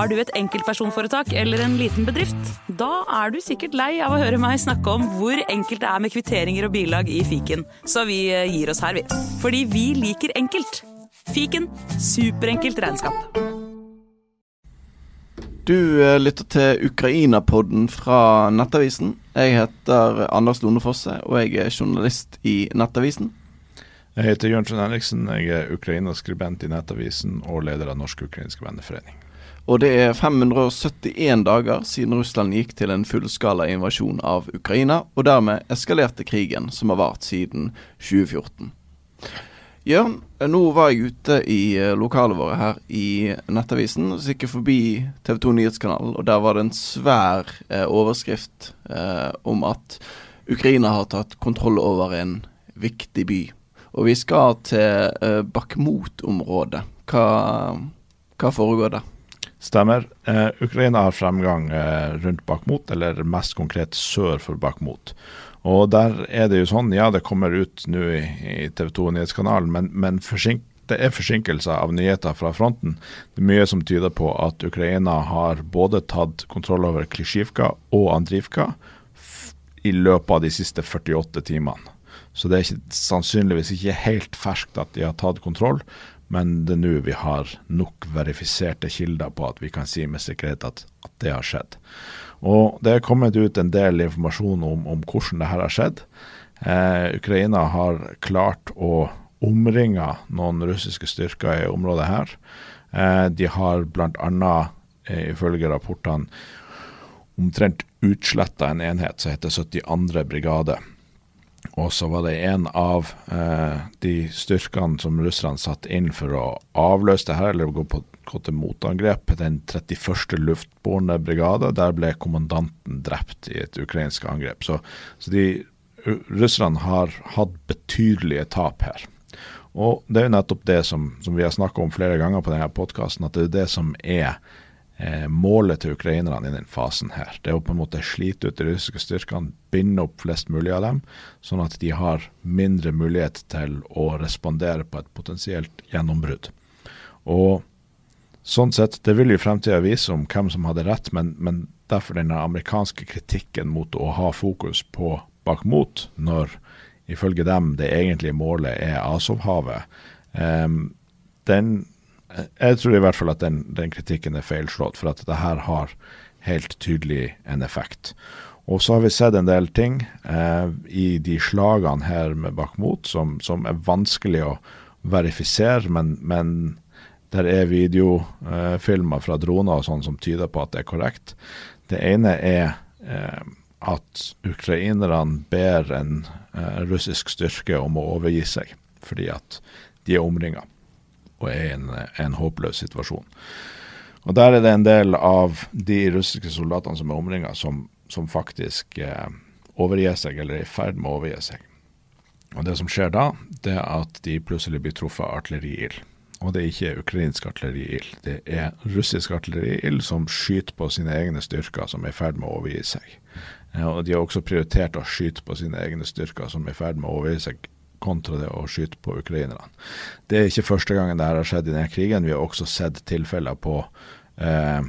Har du et enkeltpersonforetak eller en liten bedrift? Da er du sikkert lei av å høre meg snakke om hvor enkelt det er med kvitteringer og bilag i fiken, så vi eh, gir oss her, vi. Fordi vi liker enkelt. Fiken superenkelt regnskap. Du eh, lytter til Ukraina-podden fra Nettavisen. Jeg heter Anders Lone Fosse, og jeg er journalist i Nettavisen. Jeg heter Jørn Trond Henriksen. Jeg er Ukraina-skribent i Nettavisen og leder av Norsk-ukrainsk venneforening. Og det er 571 dager siden Russland gikk til en fullskala invasjon av Ukraina, og dermed eskalerte krigen som har vart siden 2014. Jørn, nå var jeg ute i eh, lokalet våre her i Nettavisen, så gikk jeg forbi TV 2 Nyhetskanalen, og der var det en svær eh, overskrift eh, om at Ukraina har tatt kontroll over en viktig by. Og vi skal til eh, Bakhmut-området. Hva, hva foregår der? Stemmer. Eh, Ukraina har fremgang eh, rundt Bakhmut, eller mest konkret sør for Bakhmut. Og der er det jo sånn, ja det kommer ut nå i, i TV 2 Nyhetskanalen, men, men det er forsinkelser av nyheter fra fronten. Det er mye som tyder på at Ukraina har både tatt kontroll over Klisjivka og Andrivka i løpet av de siste 48 timene. Så det er ikke, sannsynligvis ikke helt ferskt at de har tatt kontroll, men det er nå vi har nok verifiserte kilder på at vi kan si med sikkerhet at, at det har skjedd. Og Det er kommet ut en del informasjon om, om hvordan det her har skjedd. Eh, Ukraina har klart å omringe noen russiske styrker i området her. Eh, de har bl.a. Eh, ifølge rapportene omtrent utsletta en enhet som heter 72. brigade. Og så var det en av eh, de styrkene som russerne satte inn for å avløse det her, eller gå, på, gå til motangrep, den 31. luftbårne brigade. Der ble kommandanten drept i et ukrainsk angrep. Så, så de russerne har hatt betydelige tap her. Og det er jo nettopp det som, som vi har snakka om flere ganger på denne podkasten, at det er det som er eh, målet til ukrainerne i den fasen her. Det er å på en måte slite ut de russiske styrkene, binde opp flest mulig av dem, sånn at de har mindre mulighet til å respondere på et potensielt gjennombrudd. Og sånn sett, det vil jo fremtida vise om hvem som hadde rett, men, men derfor den amerikanske kritikken mot å ha fokus på Bakhmut, når ifølge dem det egentlige målet er Azovhavet, um, den jeg tror i hvert fall at den, den kritikken er feilslått, for at det her har helt tydelig en effekt. Og så har vi sett en del ting eh, i de slagene her med Bakhmut som, som er vanskelig å verifisere, men, men der er videofilmer fra droner og sånn som tyder på at det er korrekt. Det ene er eh, at ukrainerne ber en eh, russisk styrke om å overgi seg, fordi at de er omringa og er i en, en, håpløs situasjon. Og Der er det en del av de russiske soldatene som er omringa, som, som, faktisk eh, overgir seg, eller er i ferd med å overgi seg. Og Det som skjer da, det er at de plutselig blir truffet av artilleriild. Og det er ikke ukrainsk artilleriild, det er russisk artilleriild som skyter på sine egne styrker som er i ferd med å overgi seg. Og De har også prioritert å skyte på sine egne styrker som er i ferd med å overgi seg kontra det å skyte på ukrainerne. Det er ikke første gangen det har skjedd i denne krigen. Vi har også sett tilfeller på eh,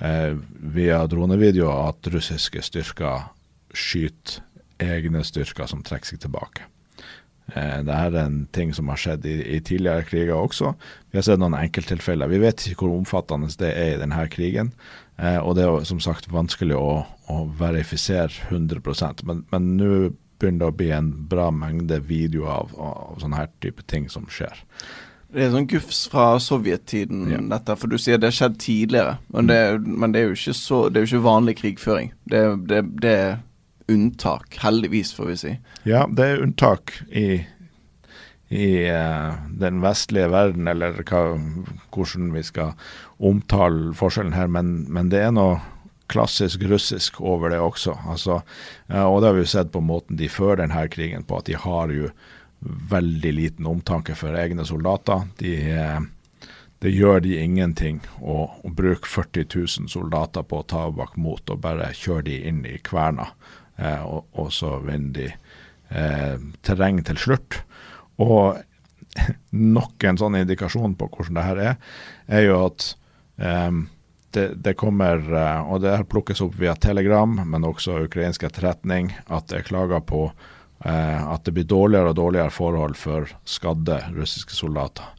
eh, via dronevideoer at russiske styrker skyter egne styrker som trekker seg tilbake. Eh, det er en ting som har skjedd i, i, tidligere kriger også. Vi har sett noen enkelttilfeller. Vi vet ikke hvor omfattende det er i denne krigen. Eh, og det er som sagt vanskelig å, å verifisere 100% Men nå begynner det å bli en bra mengde videoer av, av sånne her type ting som skjer. Det er sånn gufs fra sovjettiden, ja. dette. For du sier det har skjedd tidligere. Men, mm. det, men det, er jo ikke så Det er jo ikke vanlig krigføring. Det, det, det, er unntak, heldigvis, får vi si. Ja, det er unntak i, i uh, den vestlige verden, eller hva, hvordan vi skal omtale forskjellen her. Men, men det er noe klassisk russisk over det også. Altså, og det har vi jo sett på måten de fører denne krigen på, at de har jo veldig liten omtanke for egne soldater. De, det gjør de ingenting å, å bruke 40 000 soldater på å ta Bakhmut og bare kjøre de inn i kverna, eh, og, og, så vinner de eh, terreng til slutt. Og nok en sånn indikasjon på hvordan det her er, er jo at eh, det, det, kommer, og det plukkes opp via telegram, men også ukrainsk etterretning, at det er klager på at det blir dårligere og dårligere forhold for skadde russiske soldater.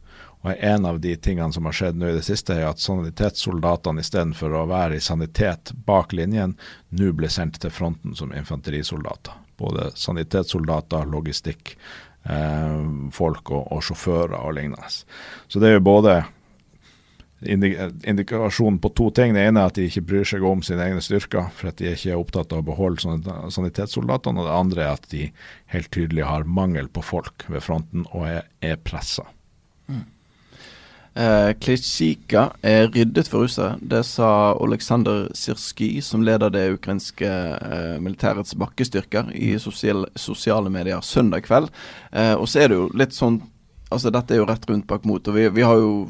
Og En av de tingene som har skjedd nå i det siste, er at sanitetssoldatene istedenfor å være i sanitet bak linjen, nå blir sendt til fronten som infanterisoldater. Både sanitetssoldater, logistikk, eh, folk og, og, sjåfører og lignende. Så det er jo både indikasjon på to ting. Det ene er at de ikke bryr seg om sine egne styrker, for at de ikke er opptatt av å beholde sanitetssoldatene. Og det andre er at de helt tydelig har mangel på folk ved fronten og er, er pressa. Mm. Eh, Klitsjika er ryddet for russere. Det sa Oleksandr Sirskij, som leder det ukrainske eh, militærets bakkestyrker, i sosiale, sosiale medier søndag kveld. Eh, og så er det jo litt sånn Altså, dette er jo rett rundt bak mot, og vi, vi har jo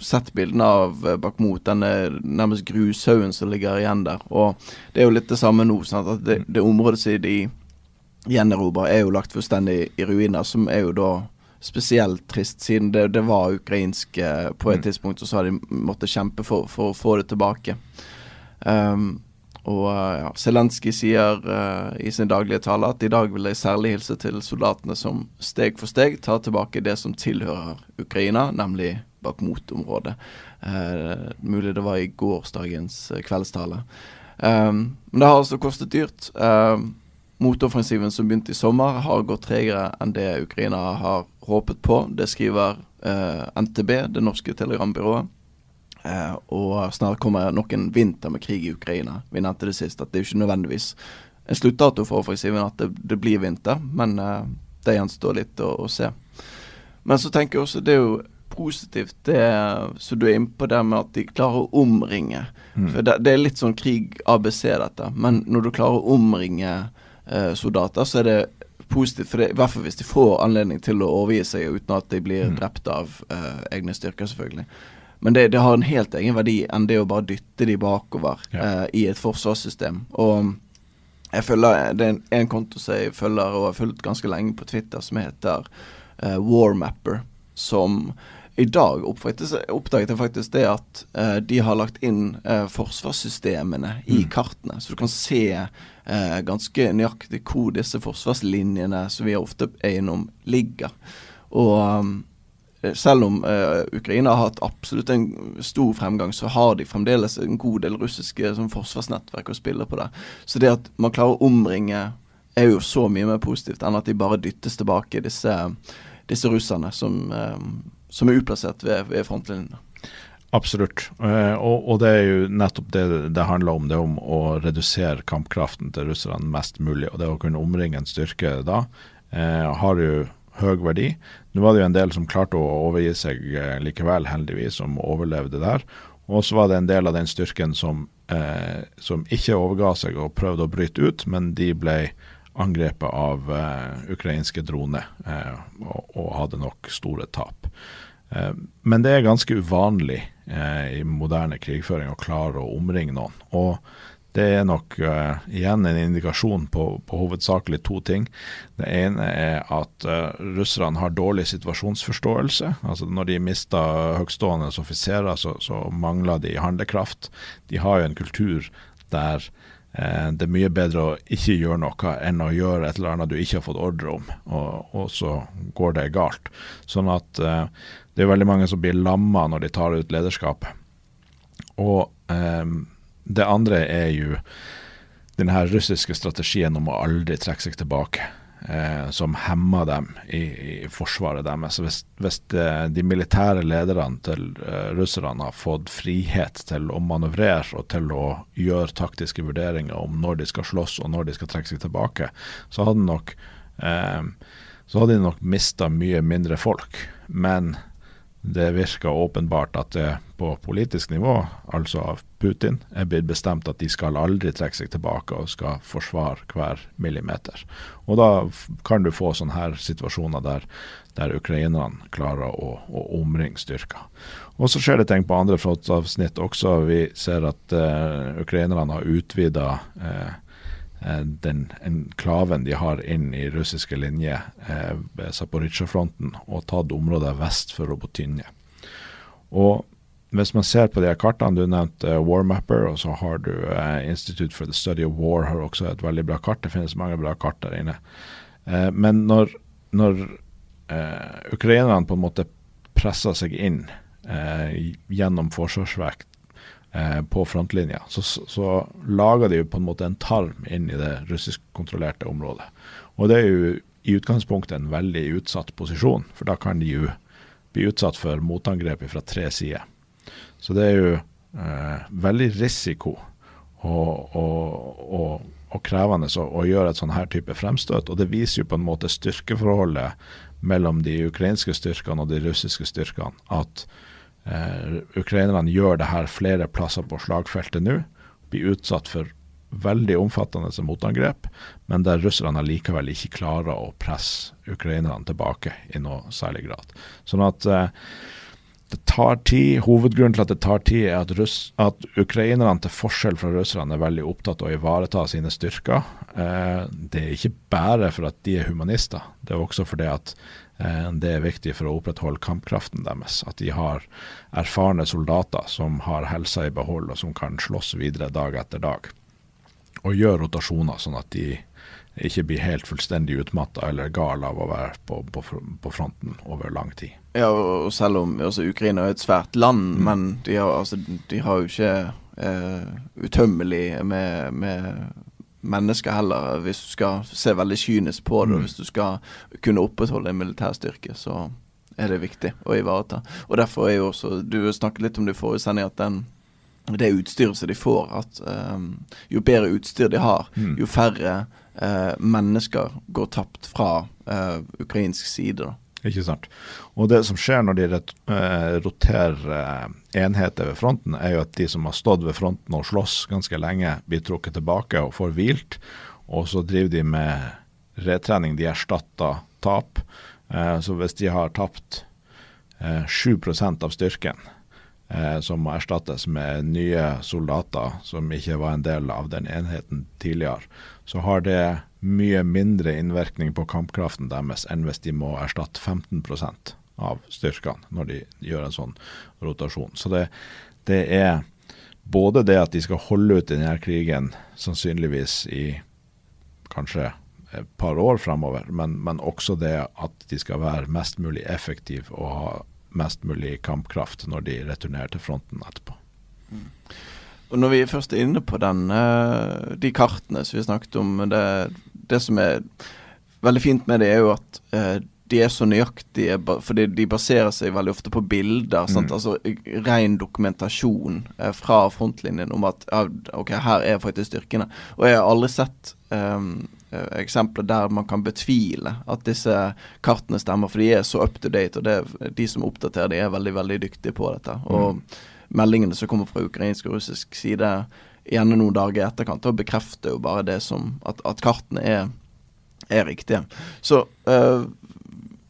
sett bildene av eh, Bakhmut, denne nærmest grushaugen som ligger igjen der. Og det er jo litt det samme nå. Sant? At det, det området som de gjenerobrer, er jo lagt fullstendig i ruiner, som er jo da spesielt trist, siden det, det var ukrainsk eh, på et mm. tidspunkt, og så har de måttet kjempe for, for å få det tilbake. Um, og uh, ja, Zelenskyj sier uh, i sin daglige tale at i dag vil jeg særlig hilse til soldatene som steg for steg tar tilbake det som tilhører Ukraina, nemlig Bakhmut-området. Uh, mulig det var i gårsdagens kveldstale. Um, men det har altså kostet dyrt. Um, Motoffensiven som begynte i sommer, har gått tregere enn det Ukraina har håpet på. Det skriver uh, NTB, det norske telegrambyrået. Uh, og snart kommer nok en vinter med krig i Ukraina. Vi nevnte det sist, at det er ikke nødvendigvis en sluttdato for offensiven at det, det blir vinter, men uh, det gjenstår litt å, å, se. Men så tenker jeg også det er jo positivt det som du er inne på, det med at de klarer å omringe. Mm. For det, det, er litt sånn krig ABC, dette. Men når du klarer å omringe eh, soldater, så er det positivt. For det, I hvert fall hvis de får anledning til å overgi seg uten at de blir mm. drept av eh, egne styrker, selvfølgelig. Men det, det, har en helt egen verdi enn det å bare dytte de bakover ja. eh, i et forsvarssystem. Og jeg følger, Det er en, en konto som jeg følger og har fulgt ganske lenge på Twitter, som heter uh, Warmapper. Som i dag oppdaget jeg faktisk det at eh, de har lagt inn eh, forsvarssystemene i mm. kartene. Så du kan se eh, ganske nøyaktig hvor disse forsvarslinjene som vi ofte er innom, ligger. Og um, selv om uh, Ukraina har hatt absolutt en stor fremgang, så har de fremdeles en god del russiske sånn, forsvarsnettverk å spille på det. Så det at man klarer å omringe, er jo så mye mer positivt enn at de bare dyttes tilbake, disse, disse russerne som um, som er utplassert ved, ved frontlinjene. Absolutt. Eh, og, og, det er jo nettopp det det handler om. Det om å redusere kampkraften til russerne mest mulig. Og det å kunne omringe en styrke da, eh, har jo høy verdi. Nå var det jo en del som klarte å overgi seg eh, likevel, heldigvis, som overlevde der. Og så var det en del av den styrken som, eh, som ikke overga seg og prøvde å bryte ut, men de ble angrepet av eh, ukrainske droner eh, og, og, hadde nok store tap. Eh, men det er ganske uvanlig eh, i moderne krigføring å klare å omringe noen. Og det er nok uh, igjen en indikasjon på, på, hovedsakelig to ting. Det ene er at uh, russerne har dårlig situasjonsforståelse. Altså Når de mister høytstående offiserer, så, så, mangler de handlekraft. De har jo en kultur der uh, det er mye bedre å ikke gjøre noe enn å gjøre et eller annet du ikke har fått ordre om, og, og så går det galt. Sånn at det er veldig mange som blir lamma når de tar ut lederskapet. Og eh, det andre er jo den her russiske strategien om å aldri trekke seg tilbake. Eh, som hemmer dem i, i forsvaret deres. Hvis, hvis de, de, militære lederne til uh, russerne har fått frihet til å manøvrere og til å gjøre taktiske vurderinger om når de skal slåss og når de skal trekke seg tilbake, så hadde nok eh, så hadde de nok mista mye mindre folk. Men det virker åpenbart at det på politisk nivå, altså av Putin, er blitt bestemt at de skal aldri trekke seg tilbake og skal forsvare hver millimeter. Og da kan du få sånne her situasjoner der, der ukrainerne klarer å, å omringe styrker. Og så skjer det ting på andre frontavsnitt også. Vi ser at uh, ukrainerne har utvida Eh, den enklaven de har inn i russiske linjer eh, ved Zaporizjzja-fronten, og tatt området vest for Robotynje. Og hvis man ser på de her kartene, du nevnte uh, Warmapper, og så har du Institute for the Study of War har også et veldig bra kart. Det finnes mange bra kart der inne. Men når, når ukrainerne på en måte presser seg inn gjennom forsvarsvekt på frontlinja, så, så, lager de jo på en måte en tarm inn i det russiskkontrollerte området. Og det er jo i utgangspunktet en veldig utsatt posisjon, for da kan de jo bli utsatt for motangrep fra tre sider. Så det er jo eh, veldig risiko og, og, og, og krevende å, å, gjøre et sånn her type fremstøt. Og det viser jo på en måte styrkeforholdet mellom de ukrainske styrkene og de russiske styrkene. At eh, ukrainerne gjør det her flere plasser på slagfeltet nå. Blir utsatt for veldig omfattende motangrep, men der russerne likevel ikke klarer å presse ukrainerne tilbake i noe særlig grad. Sånn at eh, det tar tid. Hovedgrunnen til at det tar tid, er at, russ, at ukrainerne til forskjell fra russerne er veldig opptatt av å ivareta sine styrker. Eh, det er ikke bare for at de er humanister, det er også fordi at det er viktig for å opprettholde kampkraften deres. At de har erfarne soldater som har helsa i behold, og som kan slåss videre dag etter dag. Og gjøre rotasjoner, sånn at de ikke blir helt fullstendig utmatta eller gal av å være på, på, på, fronten over lang tid. Ja, og selv om altså, Ukraina er et svært land, mm. men de har, altså, de har, jo ikke eh, utømmelig med, med, mennesker heller, hvis du skal se veldig kynisk på det. Mm. Hvis du skal kunne opprettholde en militærstyrke, så er det viktig å ivareta. Og derfor er jo også Du snakket litt om det i forrige sending, at den det utstyret som de får, at um, jo bedre utstyr de har, mm. jo færre uh, mennesker går tapt fra uh, ukrainsk side. da. Ikke sant. Og det som skjer når de uh, roterer enheter ved fronten, er jo at de som har stått ved fronten og slåss ganske lenge, blir trukket tilbake og får hvilt. Og så driver de med retrening. De erstatter tap. så hvis de har tapt 7% av styrken, eh, som må erstattes med nye soldater som ikke var en del av den enheten tidligere, så har det mye mindre innvirkning på kampkraften deres enn hvis de må erstatte 15% av styrkene når de gjør en sånn rotasjon. Så det, det er både det at de skal holde ut denne krigen sannsynligvis i kanskje et par år fremover, men, men også det at de skal være mest mulig effektive og ha mest mulig kampkraft når de returnerer til fronten etterpå. Og Når vi først er inne på den, uh, de kartene som vi snakket om det, det, som er veldig fint med det, er jo at eh, de er så nøyaktige, fordi de baserer seg veldig ofte på bilder. Mm. Altså Ren dokumentasjon eh, fra frontlinjen om at ok, her er faktisk styrkene. Og jeg har aldri sett um, Eh, eksempler der man kan betvile at disse kartene stemmer, for de er så up to date. Og det, de som oppdaterer de er veldig veldig dyktige på dette. Mm. Og meldingene som kommer fra ukrainsk og russisk side gjerne noen dager i etterkant, og bekrefter jo bare det som at, at kartene er, er riktige. Så uh,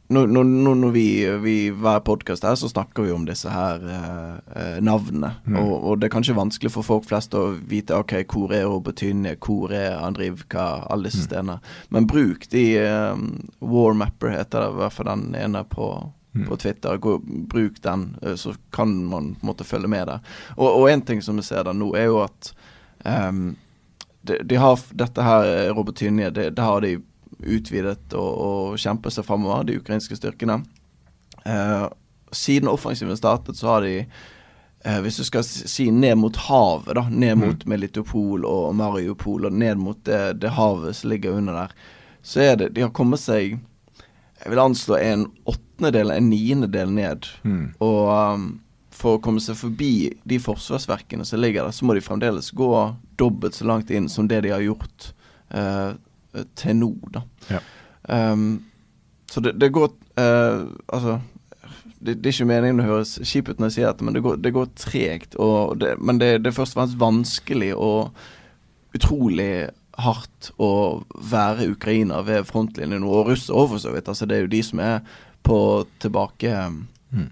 når, når, når, vi, vi hver podkast her, så snakker vi om disse her uh, navnene. Mm. Og, og, det er kanskje vanskelig for folk flest å vite ok, hvor er Robotynie, hvor er Andrivka, alle disse mm. stedene. Men bruk de War Warmapper heter det, i hvert fall den ene på, mm. på Twitter. Gå, bruk den, eh, så kan man på en måte følge med der. Og, en ting som vi ser der nå, er jo at um, de, de, har dette her Robert Tynje, det, det har de utvidet og, og kjempet seg framover, de ukrainske styrkene. Uh, siden offensiven startet, så har de eh, hvis du skal si ned mot havet, da, ned mot mm. Melitopol og Mariupol, og ned mot det, det, havet som ligger under der, så er det De har kommet seg Jeg vil anslå en åttendedel, en niendedel ned. Mm. Og um, for å komme seg forbi de forsvarsverkene som ligger der, så må de fremdeles gå dobbelt så langt inn som det de har gjort uh, til nå, da. Ja. Um, så det, det går uh, Altså det, det, er ikke meningen å høres kjip ut når jeg sier dette, men det går, det går tregt. Men det, det, er først og fremst vanskelig og utrolig hardt å være ukrainer ved frontlinjen nå, og russere òg, for så vidt. Altså, det er jo de som er på tilbake mm.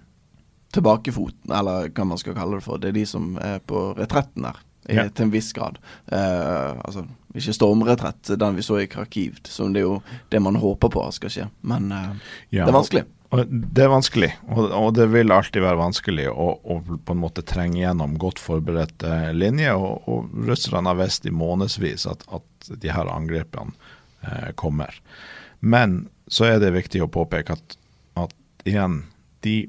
tilbakefoten, eller hva man skal kalle det for. Det er de som er på retretten der, ja. til en viss grad. Uh, altså ikke stormretrett, den vi så i Kharkiv, som det er jo det man håper på skal skje. Men uh, ja, det er vanskelig. Det er vanskelig, og, det vil alltid være vanskelig å, å, på en måte trenge gjennom godt forberedte linjer. Og, og russerne har visst i månedsvis at, at de her angrepene eh, kommer. Men så er det viktig å påpeke at, at igjen, de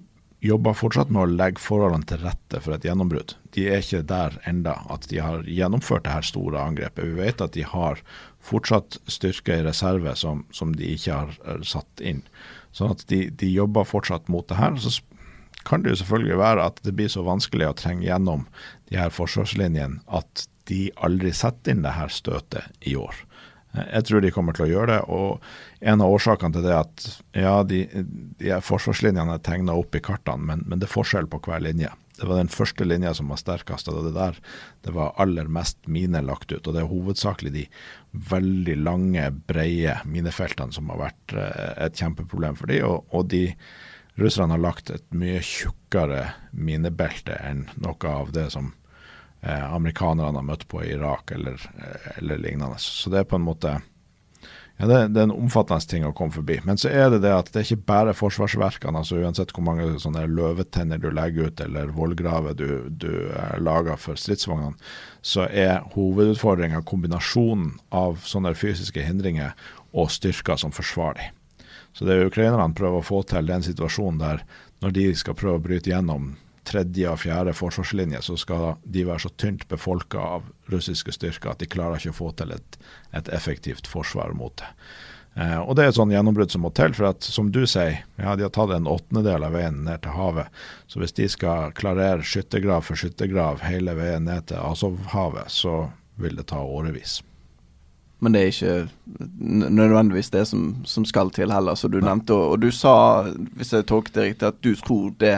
jobber fortsatt med å legge forholdene til rette for et gjennombrudd. De er ikke der enda at de har gjennomført det her store angrepet. Vi vet at de har fortsatt styrke i reserve som, som de ikke har satt inn. Sånn at de, de, jobber fortsatt mot det her. Så kan det jo selvfølgelig være at det blir så vanskelig å trenge gjennom de her forsvarslinjene at de aldri setter inn det her støtet i år. Jeg tror de kommer til å gjøre det. og En av årsakene til det er at ja, de, de forsvarslinjene er tegna opp i kartene, men, men, det er forskjell på hver linje. Det var den første linja som var sterkest, og det der det var aller mest miner lagt ut. Og det er hovedsakelig de veldig lange, breie minefeltene som har vært eh, et kjempeproblem for de, og, og de russerne har lagt et mye tjukkere minebelte enn noe av det som eh, amerikanerne har møtt på i Irak eller, eh, eller lignende. Så det er på en måte ja, det, det, er en omfattende ting å komme forbi. Men så er det det at det er ikke bare forsvarsverkene. altså Uansett hvor mange sånne løvetenner du legger ut, eller vollgraver du, du eh, lager for stridsvognene, så er hovedutfordringa kombinasjonen av sånne fysiske hindringer og styrker som forsvarer dem. Så det er ukrainerne prøver å få til den situasjonen der når de skal prøve å bryte gjennom tredje og fjerde forsvarslinje, så skal de være så tynt befolka av russiske styrker at de klarer ikke å få til et, et effektivt forsvar mot det. Eh, og Det er et sånn gjennombrudd som må til. for at Som du sier, ja, de har tatt en åttendedel av veien ned til havet. Så hvis de skal klarere skyttergrav for skyttergrav hele veien ned til Azovhavet, så vil det ta årevis. Men det er ikke nødvendigvis det som, som skal til heller, som du nevnte. Og, og, du sa, hvis jeg tolket det riktig, at du tror det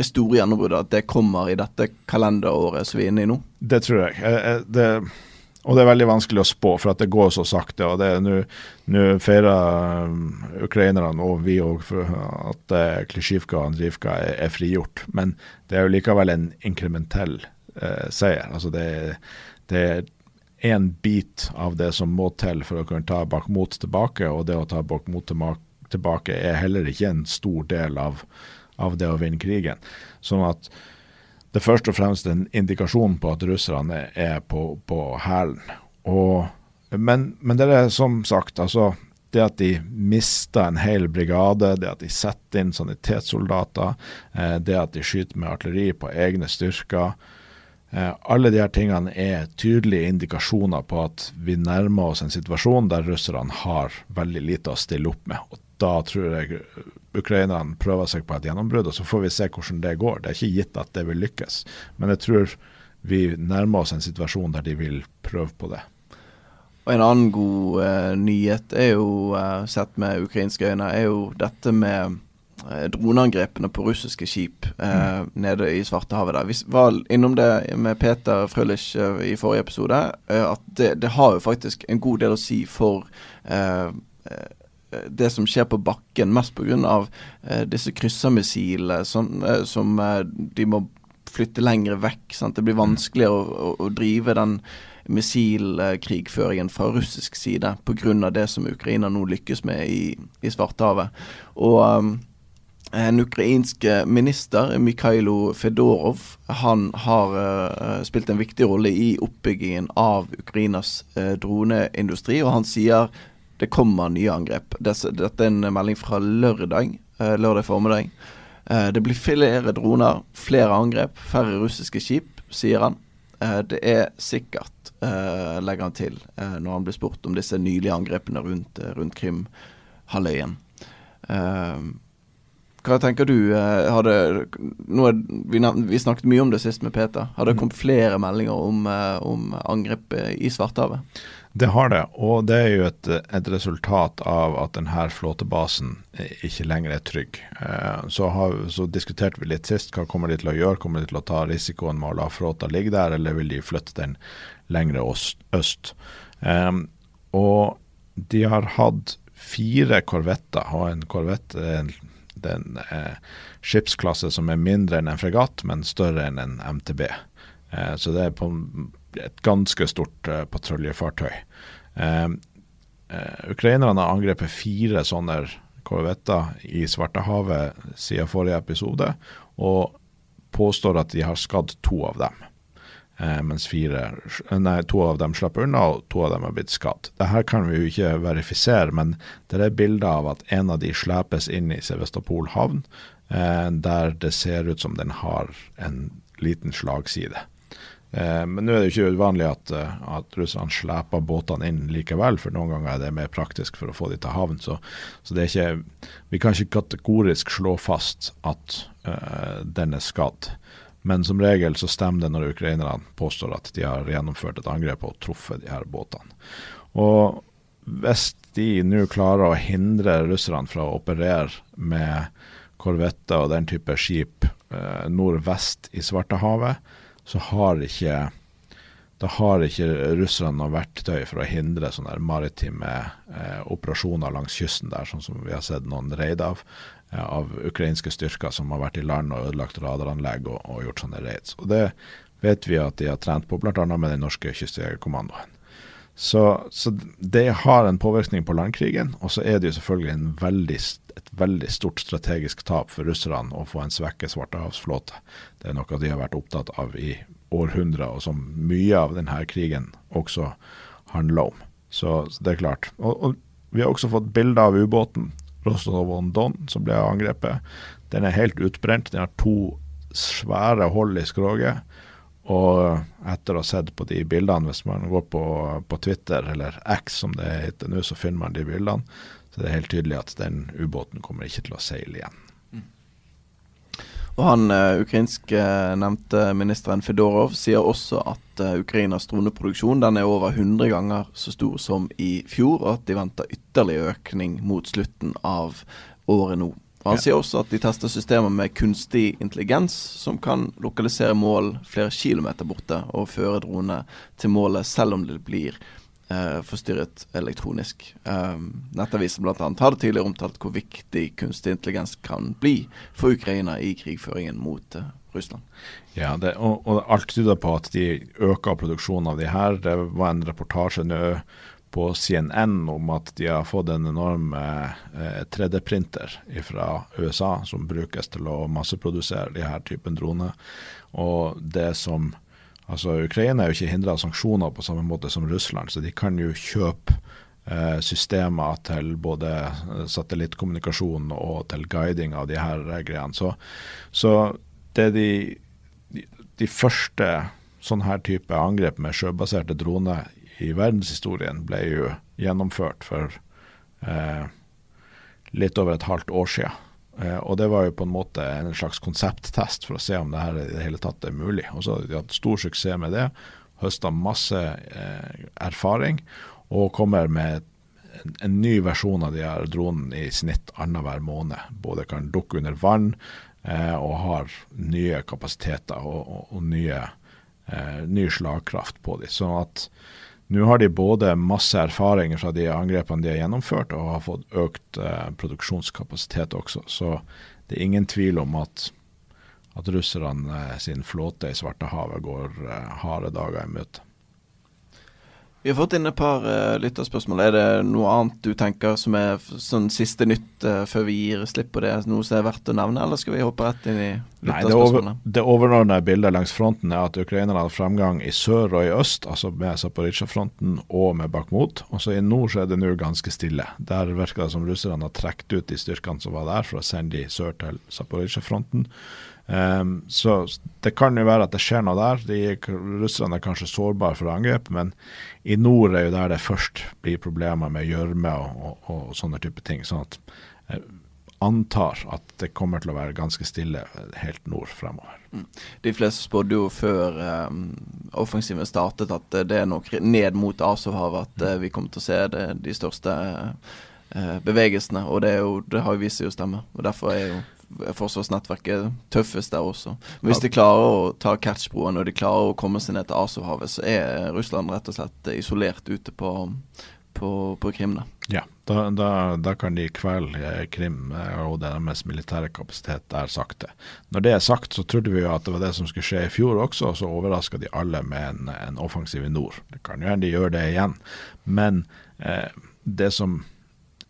det store gjennombruddet, at det kommer i dette kalenderåret som vi er inne i nå? Det tror jeg. Det, og det er veldig vanskelig å spå, for at det går så sakte. og Nå feirer um, ukrainerne og vi òg at Klisjivka og Andrivka er, er, frigjort. Men det er jo likevel en inkrementell eh, seier. Altså det, det er én bit av det som må til for å kunne ta Bakhmut tilbake, og det å ta Bakhmut tilbake er heller ikke en stor del av av det å vinne krigen. Sånn at det er først og fremst en indikasjon på at russerne er på, på hælen. Men, men, det er som sagt, altså det at de mister en hel brigade, det at de setter inn sanitetssoldater, eh, det at de skyter med artilleri på egne styrker. Eh, alle de her tingene er tydelige indikasjoner på at vi nærmer oss en situasjon der russerne har veldig lite å stille opp med. Og da tror jeg ukrainerne prøver seg på et gjennombrudd, og så får vi se hvordan det går. Det er ikke gitt at det vil lykkes, men jeg tror vi nærmer oss en situasjon der de vil prøve på det. Og En annen god uh, nyhet, er jo, uh, sett med ukrainske øyne, er jo dette med uh, droneangrepene på russiske skip mm. nede i Svartehavet. der. Vi var innom det med Peter Frølich i forrige episode, at det, det, har jo faktisk en god del å si for det som skjer på bakken, mest pga. Eh, disse kryssermissilene som, eh, eh, de må flytte lenger vekk. Sant? Det blir vanskeligere å, å, å drive den missilkrigføringen fra russisk side pga. det som Ukraina nå lykkes med i, i Svartehavet. Og um, en ukrainsk minister, Mikhailo Fedorov, han har uh, spilt en viktig rolle i oppbyggingen av Ukrainas uh, droneindustri. Og han sier det kommer nye angrep. Dette er en melding fra lørdag, eh, lørdag formiddag. Eh, det blir flere droner, flere angrep, færre russiske skip, sier han. Eh, det er sikkert, legger han til, når han blir spurt om disse nylige angrepene rundt, rundt Krimhalvøya. Hva tenker du? Hadde, er, vi, vi, snakket mye om det sist med Peter. Har det kommet flere meldinger om, om angrep i Svartehavet? Det har det, og det er jo et, et resultat av at denne flåtebasen ikke lenger er trygg. Eh, så, har, så, diskuterte vi litt sist hva kommer de til å gjøre. Kommer de til å ta risikoen med å la flåta ligge der, eller vil de flytte den lenger øst? Um, og de har hatt fire korvetter, og en korvett er en eh, skipsklasse som er mindre enn en fregatt, men større enn en MTB. Eh, så det er på et ganske stort uh, patruljefartøy. Uh, ukrainerne har angrepet fire sånne korvetter i Svartehavet siden forrige episode, og påstår at de har skadd to av dem. Eh, mens fire, nei, to av dem slapp unna, og to av dem har blitt skadd. Dette kan vi jo ikke verifisere, men det er bilder av at en av de slepes inn i Sevastopol havn, der det ser ut som den har en liten slagside. Eh, men nå er det jo ikke uvanlig at, eh, at russerne sleper båtene inn likevel, for noen ganger er det mer praktisk for å få de til havn. Så, så ikke, vi kan ikke kategorisk slå fast at uh, den er skadd. Men som regel så stemmer det når ukrainerne påstår at de har gjennomført et angrep og truffet de her båtene. Og hvis de nå klarer å hindre russerne fra å operere med korvetter og den type skip uh, nordvest i Svartehavet, så har ikke da har ikke russerne noe verktøy for å hindre sånne maritime eh, operasjoner langs kysten der, sånn som vi har sett noen raid av, eh, av ukrainske styrker som har vært i land og ødelagt radaranlegg og, og gjort sånne raids. Og Det vet vi at de har trent på, bl.a. med den norske kystjegerkommandoen. Så, så, det har en påvirkning på landkrigen, og så er det jo selvfølgelig en veldig, et veldig stort strategisk tap for russerne å få en svekket svartehavsflåte. Det er noe de har vært opptatt av i århundrer, og som mye av denne krigen også handler om. Så, det er klart. Og, og, vi har også fått bilder av ubåten Rostov-on-Don som ble angrepet. Den er helt utbrent. Den har to svære hold i skroget. Og etter å ha sett på de bildene, hvis man går på, på Twitter, eller X som det heter nå, så finner man de bildene. Så det er helt tydelig at den ubåten kommer ikke til å seile igjen. Og han uh, ukrainske nevnte ministeren Fedorov sier også at uh, Ukrainas droneproduksjon den er over 100 ganger så stor som i fjor, og at de venter ytterligere økning mot slutten av året nå. Og Han ja. sier også at de tester systemer med kunstig intelligens som kan lokalisere mål flere kilometer borte og føre drone til målet selv om det blir eh, forstyrret elektronisk. Um, Nettavisen bl.a. hadde tidligere omtalt hvor viktig kunstig intelligens kan bli for Ukraina i krigføringen mot eh, Russland. Ja, det, og, og, alt tyder på at de øker produksjonen av de her. Det var en reportasje nå på CNN om at de har fått en enorm eh, 3D-printer fra USA som brukes til å masseprodusere de her typen droner. Og det som Altså, Ukraina er jo ikke hindra av sanksjoner på samme måte som Russland, så de kan jo kjøpe eh, systemer til både eh, satellittkommunikasjon og til guiding av de her greiene. Så, så det de, de, de første sånn her type angrep med sjøbaserte droner i verdenshistorien ble jo gjennomført for eh, litt over et halvt år siden. Eh, og det var jo på en måte en slags konsepttest for å se om det her i det hele tatt er mulig. Og så har de hatt stor suksess med det, høsta masse eh, erfaring og kommer med en, ny versjon av de her dronene i snitt annenhver måned. Både kan dukke under vann eh, og har nye kapasiteter og, og, og nye, ny slagkraft på dem. Sånn at nå har de både masse erfaringer fra de angrepene de har gjennomført, og har fått økt eh, produksjonskapasitet også. Så det er ingen tvil om at, at russerne eh, sin flåte i Svartehavet går eh, harde dager i møte. Vi har fått inn et par uh, lytterspørsmål. Er det noe annet du tenker som er sånn siste nytt uh, før vi gir slipp på det? Noe som er verdt å nevne, eller skal vi hoppe rett inn i lytterspørsmålene? Nei, det, over, overordnede bildet langs fronten er at ukrainerne har fremgang i sør og i øst, altså med Zaporizjzja-fronten og med Bakhmut. Også i nord så er det nå ganske stille. Der virker det som russerne har trukket ut de styrkene som var der, for å sende de sør til Zaporizjzja-fronten. Um, så det kan jo være at det skjer noe der. De, russerne er kanskje sårbare for angrep, men i nord er jo der det først blir problemer med gjørme og, og, og, sånne type ting. Sånn at jeg antar at det kommer til å være ganske stille helt nord fremover. Mm. De fleste spådde jo før um, offensiven startet at det er nok ned mot Azovhavet at uh, vi kommer til å se det, de største uh, bevegelsene, og det, jo, det har jo vist seg å stemme. og Derfor er jo forsvarsnettverket tøffest der også. Men hvis de klarer å ta Kertsjbroen og de klarer å komme seg ned til Azovhavet, så er Russland rett og slett isolert ute på, på, på Krim. Da. Ja, da, da, da, kan de kvele Krim eh, og deres militære kapasitet der sakte. Når det er sagt, så trodde vi jo at det var det som skulle skje i fjor også, og så overraska de alle med en, en offensiv i nord. Det kan jo hende de gjør det igjen, men eh, det som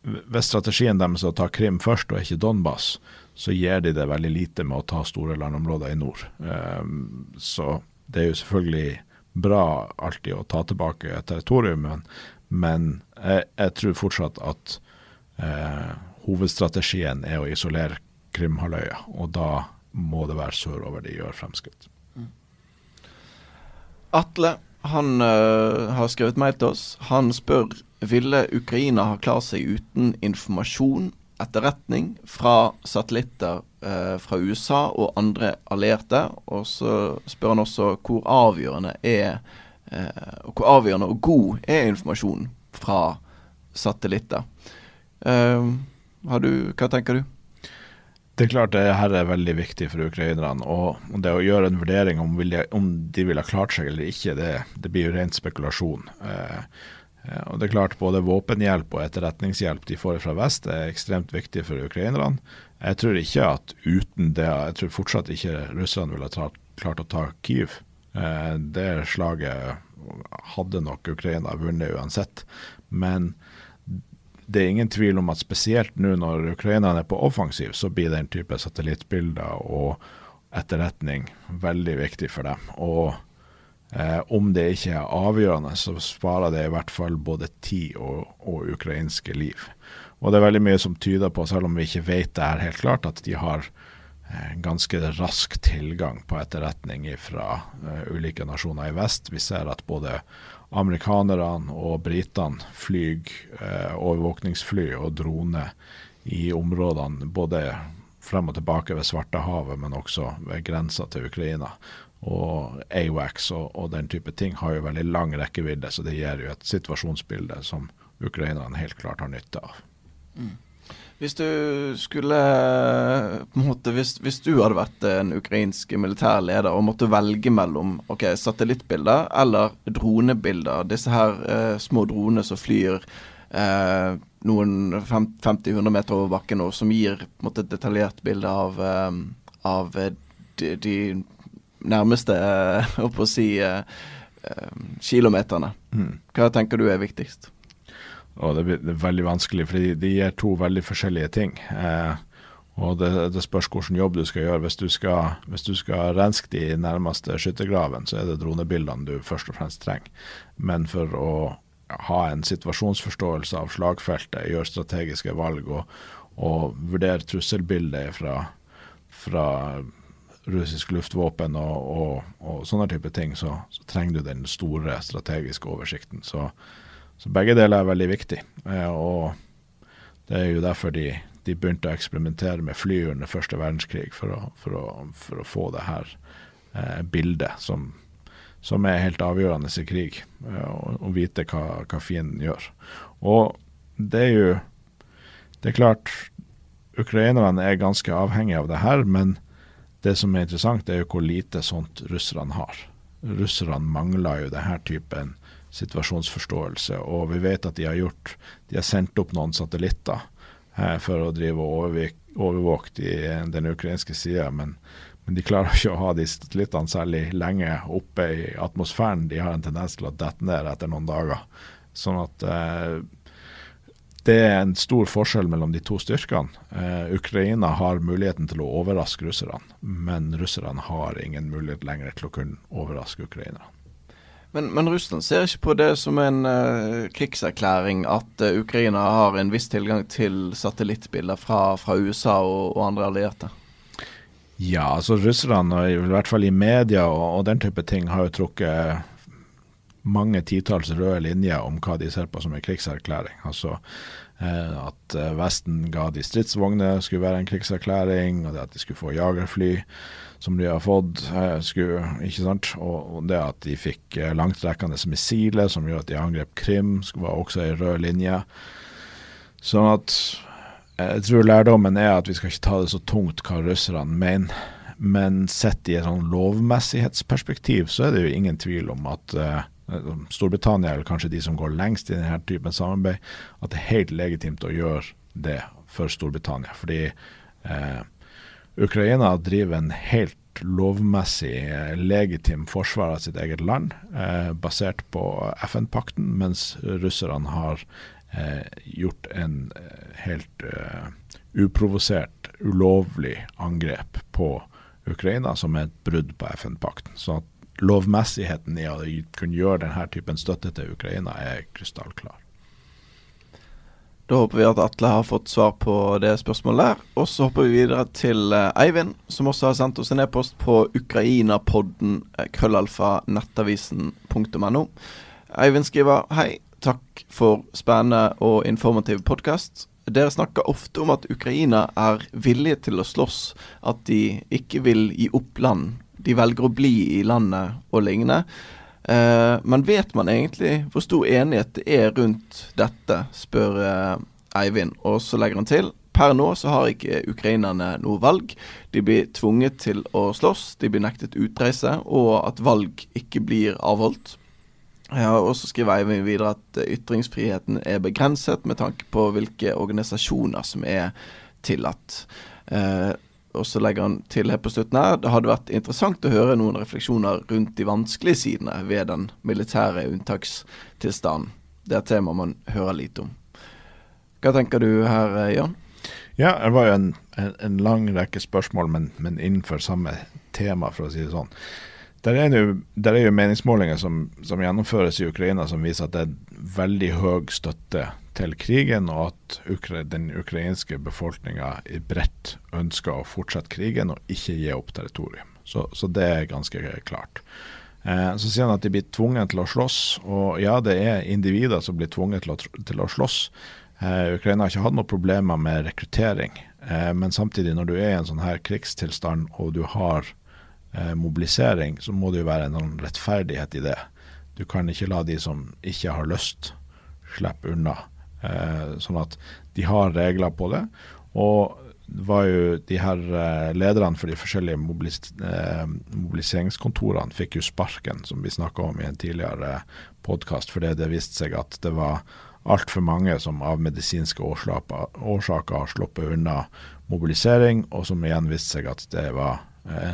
hvis strategien deres er å ta Krim først og ikke Donbas, så gir de det veldig lite med å ta store landområder i nord. Um, så det er jo selvfølgelig bra alltid å ta tilbake territorium, men, men jeg, jeg, tror fortsatt at eh, hovedstrategien er å isolere Krimhalvøya, og da må det være sørover de gjør fremskritt. Atle han uh, har skrevet mail til oss. Han spør ville Ukraina ha klart seg uten informasjon, etterretning, fra satellitter eh, fra USA og andre allierte. Og så spør han også hvor avgjørende er eh, hvor avgjørende og god er informasjonen fra satellitter. Du, hva tenker du? Det er klart det her er veldig viktig for ukrainerne. Og det å gjøre en vurdering om, de, om de ville ha klart seg eller ikke, det, det blir jo rent spekulasjon. Eh, eh, og det er klart Både våpenhjelp og etterretningshjelp de får fra vest er ekstremt viktig for ukrainerne. Jeg tror ikke at uten det Jeg tror fortsatt ikke russerne ville ha klart å ta Kyiv. Eh, det slaget hadde nok Ukraina vunnet uansett. Men det er ingen tvil om at spesielt nå når ukrainerne er på offensiv, så blir den type satellittbilder og etterretning veldig viktig for dem. Og eh, om det ikke er avgjørende, så sparer det i hvert fall både tid og, og, ukrainske liv. Og det er veldig mye som tyder på, selv om vi ikke vet det her helt klart, at de har eh, ganske rask tilgang på etterretning fra eh, ulike nasjoner i vest. Vi ser at både amerikanerne og britene flyr eh, overvåkningsfly og droner i områdene både frem og tilbake ved Svartehavet, men også ved grensa til Ukraina. Og AWACS og, og, den type ting har jo veldig lang rekkevidde, så det gir jo et situasjonsbilde som ukrainerne helt klart har nytte av. Mm. Hvis du skulle på en måte, hvis, hvis, du hadde vært en ukrainsk militær leder og måtte velge mellom ok, satellittbilder eller dronebilder, disse her eh, små dronene som flyr eh, noen 50-100 meter over bakken og som gir på en måte, et detaljert bilde av, eh, av de, de, nærmeste eh, å si, eh, eh, kilometerne. Mm. Hva tenker du er viktigst? Og det, det er veldig vanskelig, for de gir to veldig forskjellige ting. Eh, og det, det, spørs hvilken jobb du skal gjøre. Hvis du skal, hvis du skal renske de nærmeste skyttergraven, så er det dronebildene du først og fremst trenger. Men for å ha en situasjonsforståelse av slagfeltet, gjøre strategiske valg og, og vurdere trusselbildet fra, fra russisk luftvåpen og, og, og, sånne type ting, så, så trenger du den store strategiske oversikten. Så så begge deler er veldig viktig. Eh, og det er jo derfor de, de begynte å eksperimentere med fly under første verdenskrig, for å, for å, for å få det her eh, bildet som, som, er helt avgjørende i krig, eh, vite hva, hva fienden gjør. Og det er jo Det er klart, ukrainerne er ganske avhengige av det her, men det som er interessant, er jo hvor lite sånt russerne har. Russerne mangler jo denne typen situasjonsforståelse. Og vi vet at de har gjort De har sendt opp noen satellitter eh, for å drive og overvåke de, den ukrainske sida, men, men, de klarer ikke å ha de satellittene særlig lenge oppe i atmosfæren. De har en tendens til å dette ned etter noen dager. Sånn at eh, det er en stor forskjell mellom de to styrkene. Eh, Ukraina har muligheten til å overraske russerne, men russerne har ingen mulighet lenger til å kunne overraske ukrainerne. Men, men, Russland ser ikke på det som en uh, krigserklæring at uh, Ukraina har en viss tilgang til satellittbilder fra, fra USA og, og, andre allierte? Ja, altså russerne, i hvert fall i media og, og den type ting, har jo trukket mange titalls røde linjer om hva de ser på som en krigserklæring. Altså eh, at Vesten ga de stridsvogner skulle være en krigserklæring, og det at de skulle få jagerfly som de har fått. Eh, skulle, ikke sant? Og, det at de fikk eh, langtrekkende missiler som gjør at de angrep Krim, var også en rød linje. Sånn at eh, jeg tror lærdommen er at vi skal ikke ta det så tungt hva russerne mener. Men sett i et sånn lovmessighetsperspektiv så er det jo ingen tvil om at uh, Storbritannia, eller kanskje de som går lengst i denne typen samarbeid, at det er helt legitimt å gjøre det for Storbritannia. Fordi eh, Ukraina driver en helt lovmessig eh, legitim forsvar av sitt eget land, eh, basert på FN-pakten, mens russerne har eh, gjort en eh, helt uprovosert, ulovlig angrep på Ukraina, som er et brudd på FN-pakten. Så lovmessigheten i å kunne gjøre denne typen støtte til Ukraina er krystallklar. Da håper vi at Atle har fått svar på det spørsmålet der. Og så hopper vi videre til eh, Eivind, som også har sendt oss en e-post på ukrainapodden eh, krøllalfa nettavisen.no. Eivind skriver hei, takk for spennende og informativ podkast. Dere snakker ofte om at Ukraina er villige til å slåss, at de ikke vil gi opp land. De velger å bli i landet og lignende. Uh, men vet man egentlig hvor stor enighet det er rundt dette, spør uh, Eivind. Og så legger han til per nå så har ikke ukrainerne noe valg. De blir tvunget til å slåss, de blir nektet utreise, og at valg ikke blir avholdt. Ja, og så skriver Eivind videre at ytringsfriheten er begrenset med tanke på hvilke organisasjoner som er tillatt. Uh, og så legger han til her på slutten her det hadde vært interessant å høre noen refleksjoner rundt de vanskelige sidene ved den militære unntakstilstanden. Det er et tema man hører lite om. Hva tenker du her, Jan? Ja, det var jo en, en, en lang rekke spørsmål, men, men, innenfor samme tema, for å si det sånn. Er, der er jo meningsmålinger som, som, gjennomføres i Ukraina som viser at det er veldig høy støtte til krigen, og at den ukrainske befolkninga bredt ønsker å fortsette krigen og ikke gi opp territorium. Så, så det er ganske klart. Eh, så sier han at de blir tvunget til å slåss, og ja, det er individer som blir tvunget til å, til å slåss. Eh, Ukraina har ikke hatt noen problemer med rekruttering, eh, men samtidig, når du er i en sånn her krigstilstand og du har eh, mobilisering, så må det jo være en rettferdighet i det. Du kan ikke la de som ikke har lyst, slippe unna. Eh, sånn at de har regler på det. Og det var jo de her eh, lederne for de forskjellige mobilis eh, mobiliseringskontorene fikk jo sparken, som vi snakka om i en tidligere podkast, fordi det viste seg at det var altfor mange som av medisinske årsaker har sluppet unna mobilisering, og som igjen viste seg at det var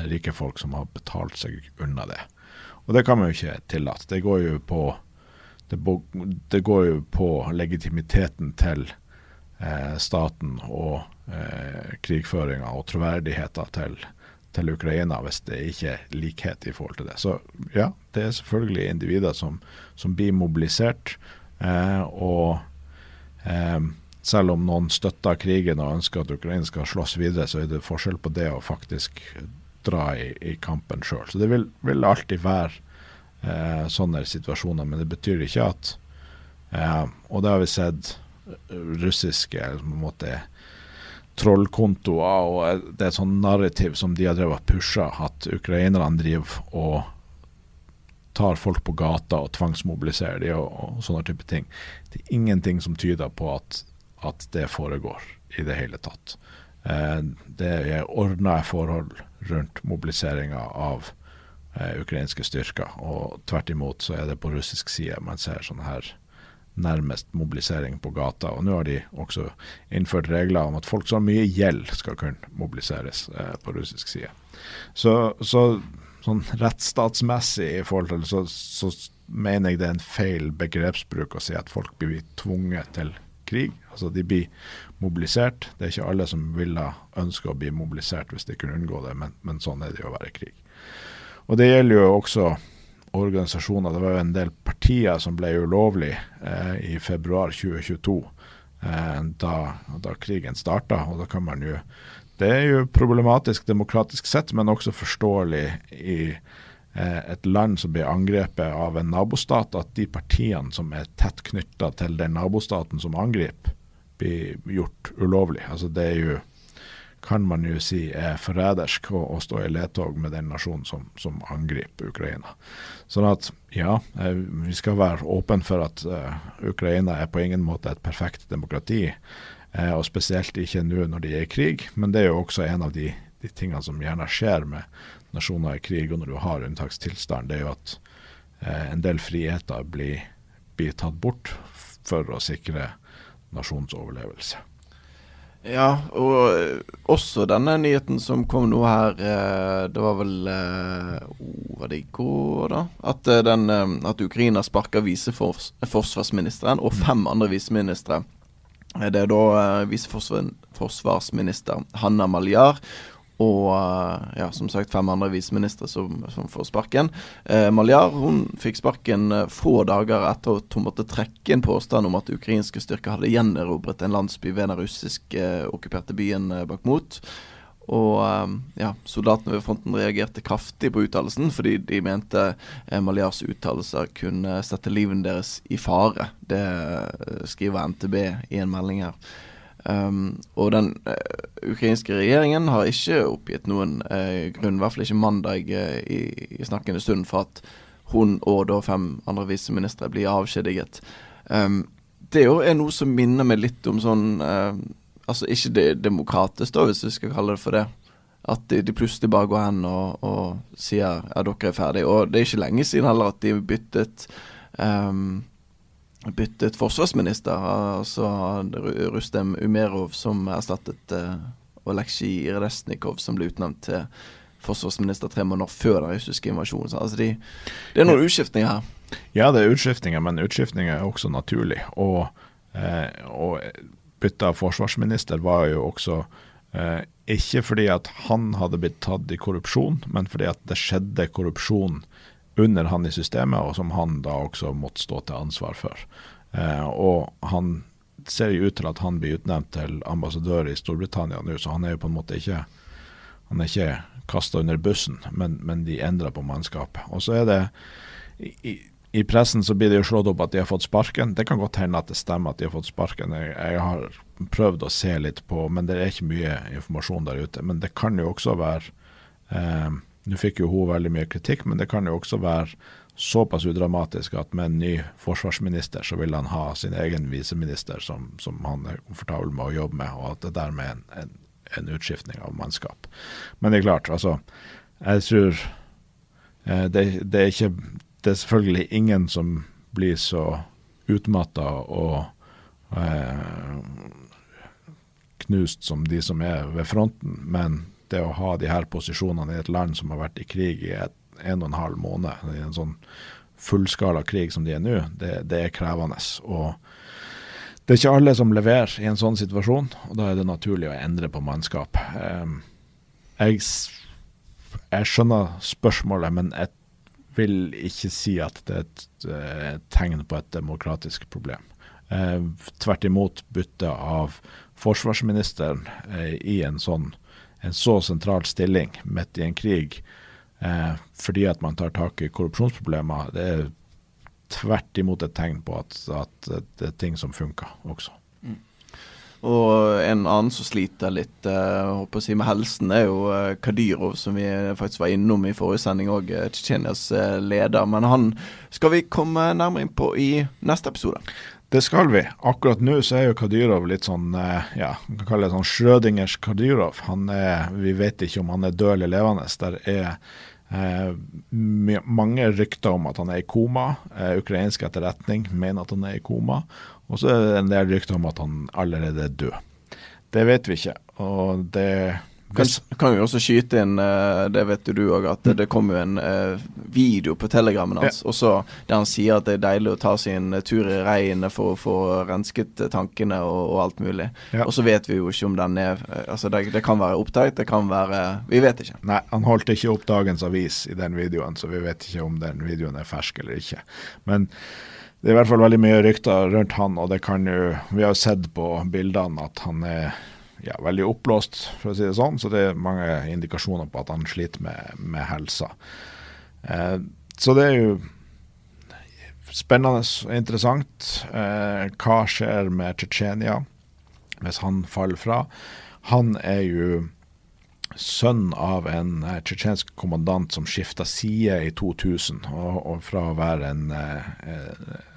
rike folk som har betalt seg unna det. Og det kan man jo ikke tillate. Det går jo på det, det, går jo på legitimiteten til eh, staten og eh, krigføringa og troverdigheten til, til, Ukraina hvis det ikke er likhet i forhold til det. Så ja, det er selvfølgelig individer som, som blir mobilisert. Eh, og eh, selv om noen støtter krigen og ønsker at Ukraina skal slåss videre, så er det forskjell på det å faktisk dra i, i kampen sjøl. Så det vil, vil alltid være eh, sånne situasjoner. Men det betyr ikke at eh, Og det har vi sett russiske på en måte trollkontoer, og det er et sånn narrativ som de har drevet og pusha, at ukrainerne driver og tar folk på gata og tvangsmobiliserer de og, og, sånne type ting. Det er ingenting som tyder på at, at det foregår i det hele tatt. Eh, det er ordna forhold rundt mobiliseringa av eh, ukrainske styrker. Og tvert imot så er det på russisk side man ser sånn her nærmest mobilisering på gata. Og nå har de også innført regler om at folk som har mye gjeld, skal kunne mobiliseres eh, på russisk side. Så, så sånn rettsstatsmessig i forhold til så, så mener jeg det er en feil begrepsbruk å si at folk blir tvunget til krig. Altså de blir mobilisert. Det er ikke alle som ville ønske å bli mobilisert hvis de kunne unngå det, men, men sånn er det jo å være i krig. Og det gjelder jo også organisasjoner. Det var jo en del partier som ble ulovlig eh, i februar 2022, eh, da, da, krigen starta. Og da kan man jo Det er jo problematisk demokratisk sett, men også forståelig i eh, et land som blir angrepet av en nabostat, at de partiene som er tett knytta til den nabostaten som angriper, blir gjort ulovlig. Altså det er jo kan man jo si er forrædersk å, å, stå i ledtog med den nasjonen som, som, angriper Ukraina. Sånn at ja, eh, vi skal være åpne for at uh, Ukraina er på ingen måte et perfekt demokrati. Uh, og spesielt ikke nå når de er i krig, men det er jo også en av de, de tingene som gjerne skjer med nasjoner i krig og når du har unntakstilstand, det er jo at uh, en del friheter blir, blir tatt bort for å sikre nasjonens overlevelse. Ja, og eh, også denne nyheten som kom nå her eh, Det var vel oh, Var det i går, da? At, den, at Ukraina sparker viseforsvarsministeren og fem andre viseministre. Det er da viseforsvarsminister Hanna Maljar og eh, ja, som sagt fem andre viseministre som, som får sparken. Eh, Maljar hun fikk sparken eh, få dager etter at hun måtte trekke en påstand om at ukrainske styrker hadde gjenerobret en landsby ved den russisk eh, okkuperte byen eh, Bakhmut. Og ja, soldatene ved fronten reagerte kraftig på uttalelsen, fordi de mente Maljars uttalelser kunne sette livet deres i fare. Det skriver NTB i en melding her. Um, og den uh, ukrainske regjeringen har ikke oppgitt noen uh, grunn, i hvert fall ikke mandag uh, i, i snakkende stund, for at hun og da fem andre viseministre blir avskjediget. Um, det jo er noe som minner meg litt om sånn eh, Altså ikke det demokratisk, da, hvis vi skal kalle det for det. At de, de plutselig bare går hen og, og sier ja, dere er ferdige. Og det er ikke lenge siden heller at de byttet um, byttet forsvarsminister. Altså Rustem Umerov som erstattet uh, Oleksij Resnikov, som ble utnevnt til forsvarsminister tre måneder før den russiske invasjonen. Så, altså de, det er noen utskiftninger her. Ja, det er utskiftninger, men utskiftninger er også naturlig. Og, eh, og bytte av forsvarsminister var jo også eh, ikke fordi at han hadde blitt tatt i korrupsjon, men fordi at det skjedde korrupsjon under han i systemet, og som han da også måtte stå til ansvar for. Eh, og han ser jo ut til at han blir utnevnt til ambassadør i Storbritannia nå, så han er jo på en måte ikke han er ikke kasta under bussen, men, men de endrer på mannskapet. Og så er det i, i pressen så blir det jo slått opp at de har fått sparken. Det kan godt hende at det stemmer at de har fått sparken. Jeg, jeg har prøvd å se litt på, men det er ikke mye informasjon der ute. Men det kan jo også være eh, Nå fikk jo hun veldig mye kritikk, men det kan jo også være såpass udramatisk at med en ny forsvarsminister så vil han ha sin egen viseminister som, som han er komfortabel med å jobbe med, og at det dermed er en, en, en utskiftning av mannskap. Men det er klart, altså Jeg tror eh, det, det er ikke det er selvfølgelig ingen som blir så utmatta og eh, knust som de som er ved fronten, men det å ha de her posisjonene i et land som har vært i krig i et, en og en halv måned, i en sånn fullskala krig som de er nå, det, det er krevende. Og det er ikke alle som leverer i en sånn situasjon, og da er det naturlig å endre på mannskap. Eh, jeg, jeg skjønner spørsmålet, men jeg vil ikke si at det er et, eh, tegn på et demokratisk problem. Eh, tvert imot bytte av forsvarsministeren eh, i en sånn en så sentral stilling midt i en krig eh, fordi at man tar tak i korrupsjonsproblemer, det er tvert imot et tegn på at, at det er ting som funker også. Og en annen som sliter litt eh, håper å si med helsen, er jo eh, Kadyrov, som vi faktisk var innom i forrige sending òg. Tsjetsjenias eh, leder. Men han skal vi komme nærmere inn på i neste episode. Det skal vi. Akkurat nå så er jo Kadyrov litt sånn, eh, ja, man kan kalle det sånn Schrødingers Kadyrov. Han er, vi vet ikke om han er død eller levende. Der er eh, mange rykter om at han er i koma. Eh, ukrainsk etterretning mener at han er i koma. Og så er det en del rykter om at han allerede er død. Det vet vi ikke. Og det Kan, kan jo også skyte inn, eh, det vet jo du òg, at det, det kom jo en eh, video på telegrammen hans og så der han sier at det er deilig å ta seg en tur i regnet for å få rensket eh, tankene og, og alt mulig. Ja. Og så vet vi jo ikke om den er eh, Altså, det, det kan være opptatt, det kan være Vi vet ikke. Nei, han holdt ikke opp dagens avis i den videoen, så vi vet ikke om den videoen er fersk eller ikke. Men det er i hvert fall veldig mye rykter rundt han, og det kan jo Vi har jo sett på bildene at han er ja, veldig oppblåst, for å si det sånn, så det er mange indikasjoner på at han sliter med, med helsa. Eh, så det er jo spennende og interessant. Eh, hva skjer med Tsjetsjenia hvis han faller fra? Han er jo sønn av en eh, tsjetsjensk kommandant som skifta side i 2000, og, og fra å være en, eh,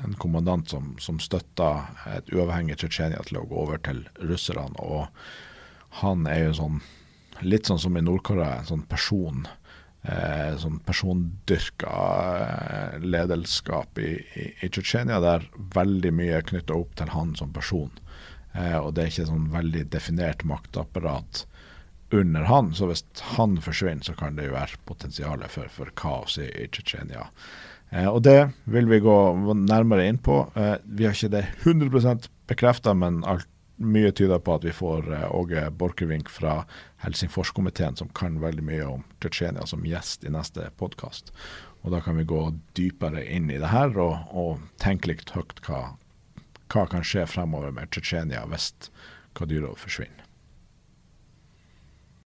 en kommandant som, som støtta et uavhengig Tsjetsjenia til å gå over til russerne. Og han er jo sånn, litt sånn som i Nord-Korea, en sånn person eh, sånn persondyrka lederskap i, i, i Tsjetsjenia, der veldig mye er knytta opp til han som person. Eh, og det er ikke sånn veldig definert maktapparat under han. Så hvis han forsvinner, så kan det jo være potensialet for, for kaos i, i Tsjetsjenia. Eh, og det vil vi gå nærmere inn på. Eh, vi har ikke det 100 bekrefta, men alt, mye tyder på at vi får eh, Åge Borchgrevink fra Helsingforskomiteen, som kan veldig mye om Tsjetsjenia, som gjest i neste podkast. Og da kan vi gå dypere inn i det her og, og tenke litt høyt hva, hva kan skje fremover med Tsjetsjenia hvis Kadyrov forsvinner.